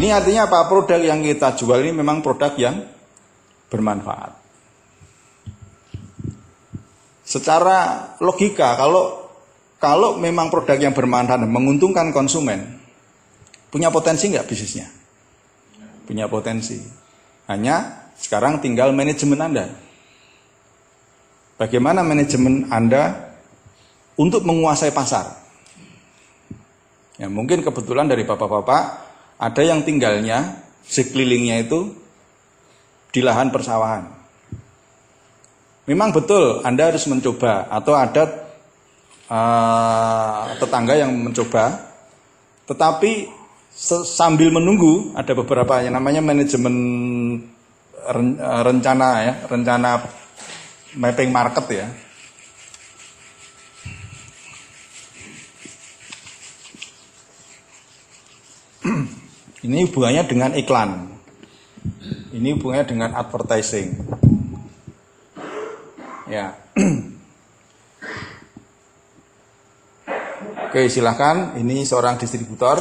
Ini artinya apa? Produk yang kita jual ini memang produk yang bermanfaat. Secara logika kalau kalau memang produk yang bermanfaat menguntungkan konsumen, punya potensi nggak bisnisnya? Punya potensi. Hanya sekarang tinggal manajemen Anda. Bagaimana manajemen Anda untuk menguasai pasar? Ya, mungkin kebetulan dari bapak-bapak ada yang tinggalnya sekelilingnya itu di lahan persawahan. Memang betul Anda harus mencoba atau ada uh, tetangga yang mencoba, tetapi sambil menunggu ada beberapa yang namanya manajemen rencana ya, rencana mapping market ya. Ini hubungannya dengan iklan. Ini hubungannya dengan advertising. Ya. Oke, silahkan. Ini seorang distributor.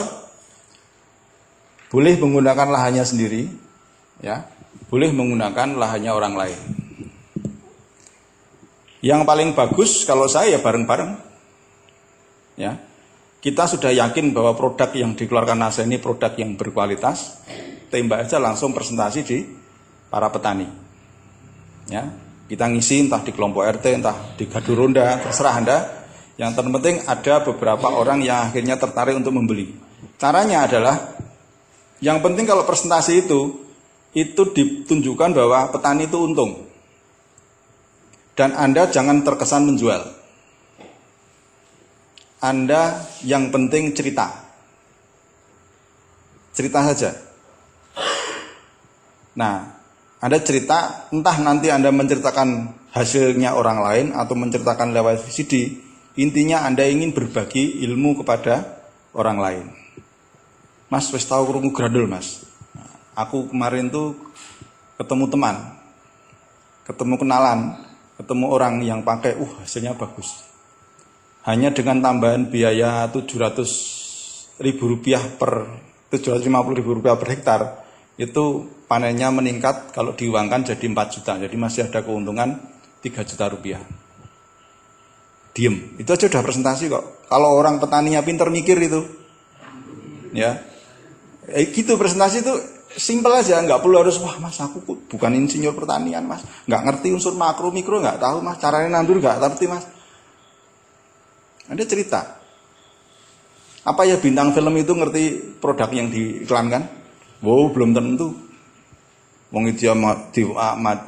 Boleh menggunakan lahannya sendiri, ya. Boleh menggunakan lahannya orang lain. Yang paling bagus kalau saya ya bareng-bareng. Ya, kita sudah yakin bahwa produk yang dikeluarkan NASA ini produk yang berkualitas, tembak aja langsung presentasi di para petani. Ya, kita ngisi entah di kelompok RT, entah di gaduh ronda, terserah Anda. Yang terpenting ada beberapa orang yang akhirnya tertarik untuk membeli. Caranya adalah yang penting kalau presentasi itu itu ditunjukkan bahwa petani itu untung. Dan Anda jangan terkesan menjual. Anda yang penting cerita. Cerita saja. Nah, Anda cerita, entah nanti Anda menceritakan hasilnya orang lain atau menceritakan lewat VCD, intinya Anda ingin berbagi ilmu kepada orang lain. Mas, wis tahu krungu gradul, Mas. Aku kemarin tuh ketemu teman, ketemu kenalan, ketemu orang yang pakai, uh hasilnya bagus hanya dengan tambahan biaya 700 ribu rupiah per 750 ribu rupiah per hektar itu panennya meningkat kalau diuangkan jadi 4 juta. Jadi masih ada keuntungan 3 juta rupiah. Diem. Itu aja udah presentasi kok. Kalau orang petaninya pinter mikir itu ya. Eh, gitu presentasi itu simpel aja nggak perlu harus wah mas aku bukan insinyur pertanian mas. Nggak ngerti unsur makro mikro nggak tahu mas. Caranya nandur nggak ngerti mas anda cerita. Apa ya bintang film itu ngerti produk yang diiklankan? Wow, belum tentu. Wong itu di,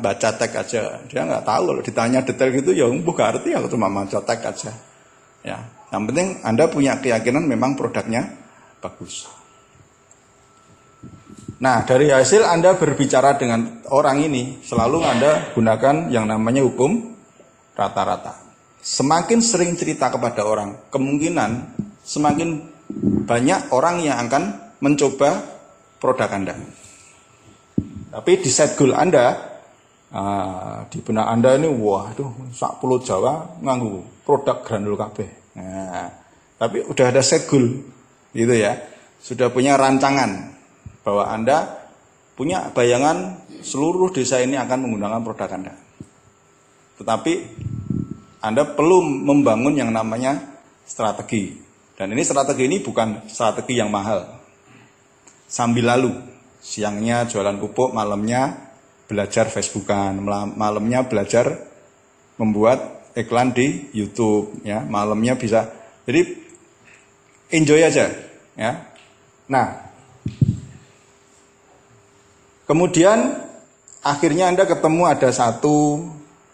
baca tag aja, dia nggak tahu kalau ditanya detail gitu ya umbuh ngerti aku cuma baca tag aja. Ya, yang penting Anda punya keyakinan memang produknya bagus. Nah, dari hasil Anda berbicara dengan orang ini, selalu Anda gunakan yang namanya hukum rata-rata. Semakin sering cerita kepada orang, kemungkinan semakin banyak orang yang akan mencoba produk Anda. Tapi di set goal Anda, uh, di benak Anda ini, wah sak pulau Jawa nganggu produk granul KB. Nah, tapi udah ada set gitu ya. Sudah punya rancangan bahwa Anda punya bayangan seluruh desa ini akan menggunakan produk Anda. Tetapi anda perlu membangun yang namanya strategi. Dan ini strategi ini bukan strategi yang mahal. Sambil lalu, siangnya jualan pupuk, malamnya belajar Facebookan, malamnya belajar membuat iklan di YouTube, ya, malamnya bisa. Jadi enjoy aja, ya. Nah, kemudian akhirnya Anda ketemu ada satu,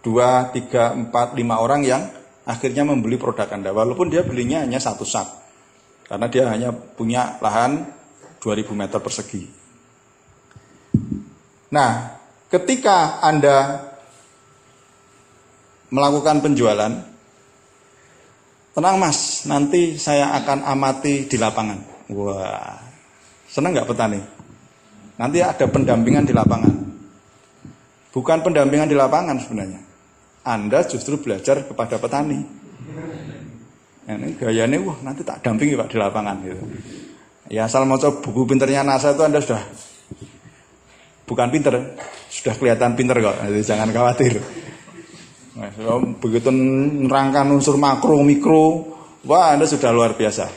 dua, tiga, empat, lima orang yang akhirnya membeli produk Anda. Walaupun dia belinya hanya satu sak. Karena dia hanya punya lahan 2000 meter persegi. Nah, ketika Anda melakukan penjualan, tenang mas, nanti saya akan amati di lapangan. Wah, senang nggak petani? Nanti ada pendampingan di lapangan. Bukan pendampingan di lapangan sebenarnya. Anda justru belajar kepada petani. Ini gayanya, wah nanti tak dampingi Pak di lapangan gitu. Ya asal mau coba buku pinternya NASA itu Anda sudah bukan pinter, sudah kelihatan pinter kok. Jadi jangan khawatir. Nah, begitu nerangkan unsur makro, mikro, wah Anda sudah luar biasa.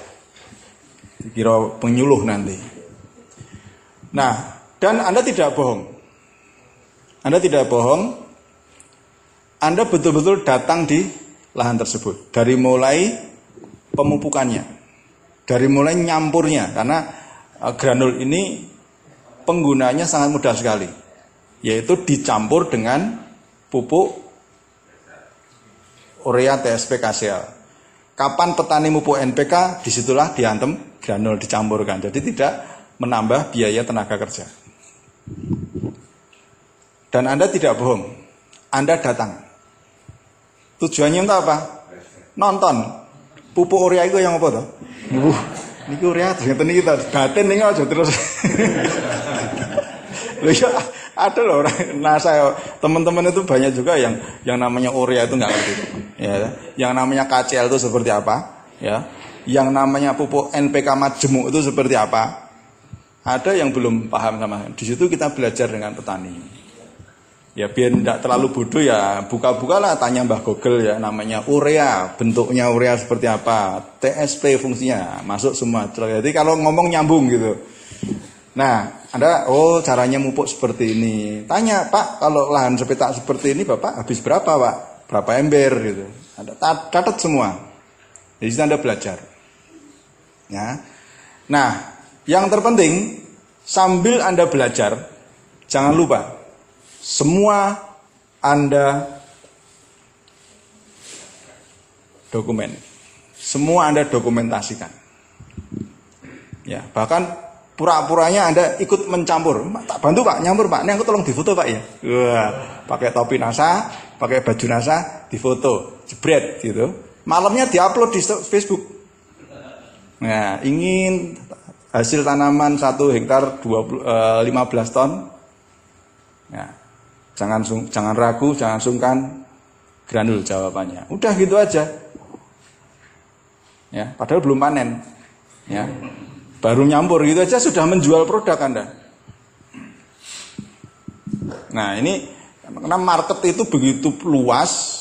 Kira penyuluh nanti. Nah, dan Anda tidak bohong. Anda tidak bohong. Anda betul-betul datang di lahan tersebut. Dari mulai pemupukannya dari mulai nyampurnya karena uh, granul ini penggunanya sangat mudah sekali yaitu dicampur dengan pupuk urea TSP KCL. Kapan petani pupuk NPK, di situlah diantem granul dicampurkan. Jadi tidak menambah biaya tenaga kerja. Dan Anda tidak bohong, Anda datang. Tujuannya untuk apa? Nonton. Pupuk urea itu yang apa tuh? Uh, niki urea ternyata niki kita batin nih aja terus. Loh ya ada loh orang NASA ya, teman-teman itu banyak juga yang yang namanya urea itu nggak ngerti. Ya, yang namanya KCL itu seperti apa? Ya, yang namanya pupuk NPK majemuk itu seperti apa? Ada yang belum paham sama. Di situ kita belajar dengan petani. Ya biar tidak terlalu bodoh ya buka-bukalah tanya Mbah Google ya namanya urea, bentuknya urea seperti apa, TSP fungsinya, masuk semua. Jadi kalau ngomong nyambung gitu. Nah, ada oh caranya mupuk seperti ini. Tanya Pak, kalau lahan sepetak seperti ini Bapak habis berapa Pak? Berapa ember gitu. Ada catat semua. Di Anda belajar. Ya. Nah, yang terpenting sambil Anda belajar jangan lupa semua Anda dokumen. Semua Anda dokumentasikan. Ya, bahkan pura-puranya Anda ikut mencampur. Tak bantu Pak, nyampur Pak. Ini aku tolong difoto Pak ya. Wah, pakai topi NASA, pakai baju NASA, difoto, jebret gitu. Malamnya diupload di Facebook. Nah, ingin hasil tanaman satu hektar 20, eh, 15 ton. Ya, Jangan jangan ragu, jangan sungkan. Granul jawabannya. Udah gitu aja. Ya, padahal belum panen. Ya. Baru nyampur gitu aja sudah menjual produk Anda. Nah, ini karena market itu begitu luas.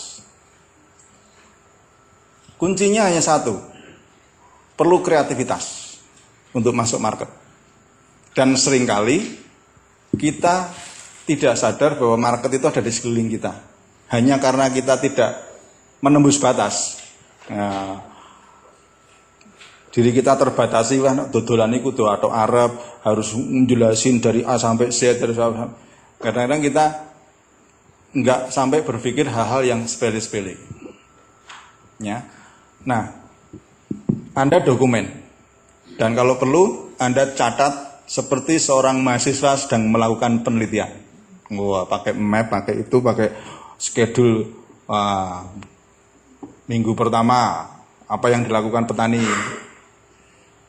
Kuncinya hanya satu. Perlu kreativitas untuk masuk market. Dan sering kali kita tidak sadar bahwa market itu ada di sekeliling kita. Hanya karena kita tidak menembus batas. Nah, diri kita terbatasi wah dodolan itu tuh atau Arab harus menjelasin dari A sampai Z terus kadang-kadang kita nggak sampai berpikir hal-hal yang sepele-sepele. Ya. Nah, Anda dokumen dan kalau perlu Anda catat seperti seorang mahasiswa sedang melakukan penelitian. Wah, pakai map, pakai itu, pakai schedule wah, minggu pertama apa yang dilakukan petani.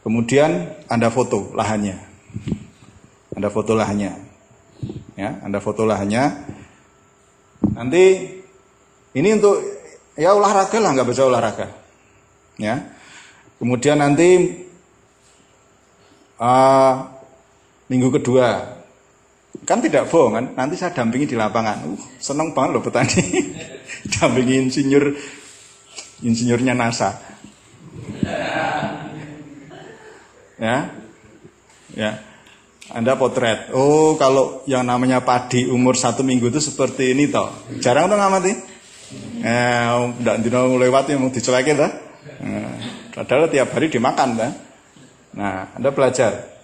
Kemudian Anda foto lahannya. Anda foto lahannya. Ya, Anda foto lahannya. Nanti ini untuk ya olahraga lah, nggak bisa olahraga. Ya. Kemudian nanti uh, minggu kedua Kan tidak bohong kan, nanti saya dampingi di lapangan. Uh, seneng banget loh petani. dampingi insinyur insinyurnya NASA. Ya. Ya. Anda potret. Oh, kalau yang namanya padi umur satu minggu itu seperti ini toh. Jarang tuh ngamati. Eh, ndak dino lewat yang mau dicuekin toh. Nah, padahal tiap hari dimakan kan. Nah, Anda belajar.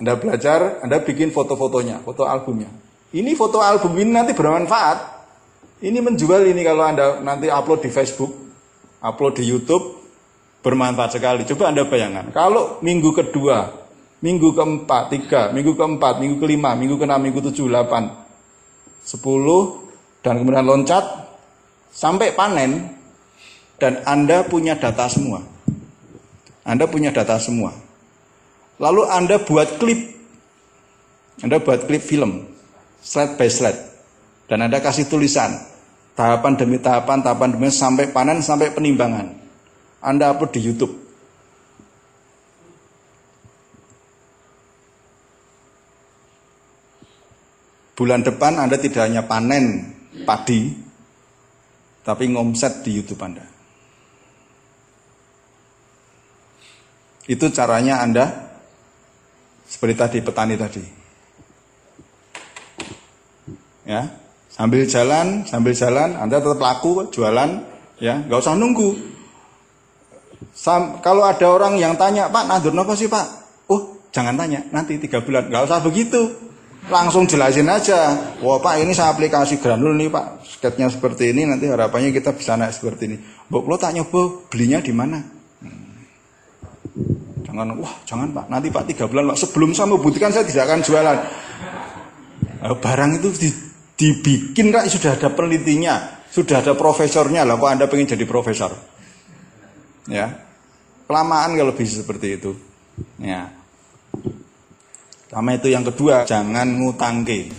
Anda belajar, Anda bikin foto-fotonya, foto albumnya. Ini foto album ini nanti bermanfaat. Ini menjual ini kalau Anda nanti upload di Facebook, upload di YouTube, bermanfaat sekali. Coba Anda bayangkan, kalau minggu kedua, minggu keempat, tiga, minggu keempat, minggu kelima, minggu keenam, minggu tujuh, delapan, sepuluh, dan kemudian loncat, sampai panen, dan Anda punya data semua. Anda punya data semua. Lalu Anda buat klip. Anda buat klip film. Slide by slide. Dan Anda kasih tulisan. Tahapan demi tahapan, tahapan demi sampai panen, sampai penimbangan. Anda upload di Youtube. Bulan depan Anda tidak hanya panen padi, tapi ngomset di YouTube Anda. Itu caranya Anda seperti tadi petani tadi. Ya, sambil jalan, sambil jalan, Anda tetap laku jualan, ya, nggak usah nunggu. Sam, kalau ada orang yang tanya, Pak, nandur apa sih Pak? Oh, jangan tanya, nanti tiga bulan, nggak usah begitu langsung jelasin aja. Wah Pak ini saya aplikasi granul nih Pak, sketnya seperti ini nanti harapannya kita bisa naik seperti ini. Bu, lo tak nyoba belinya di mana? Jangan, wah jangan Pak, nanti Pak tiga bulan Pak sebelum saya membuktikan saya tidak akan jualan. Nah, barang itu di, dibikin Kak sudah ada penelitinya, sudah ada profesornya lah. Kok Anda pengen jadi profesor? Ya, kelamaan kalau bisa seperti itu. Ya. Sama itu yang kedua, jangan ngutangke.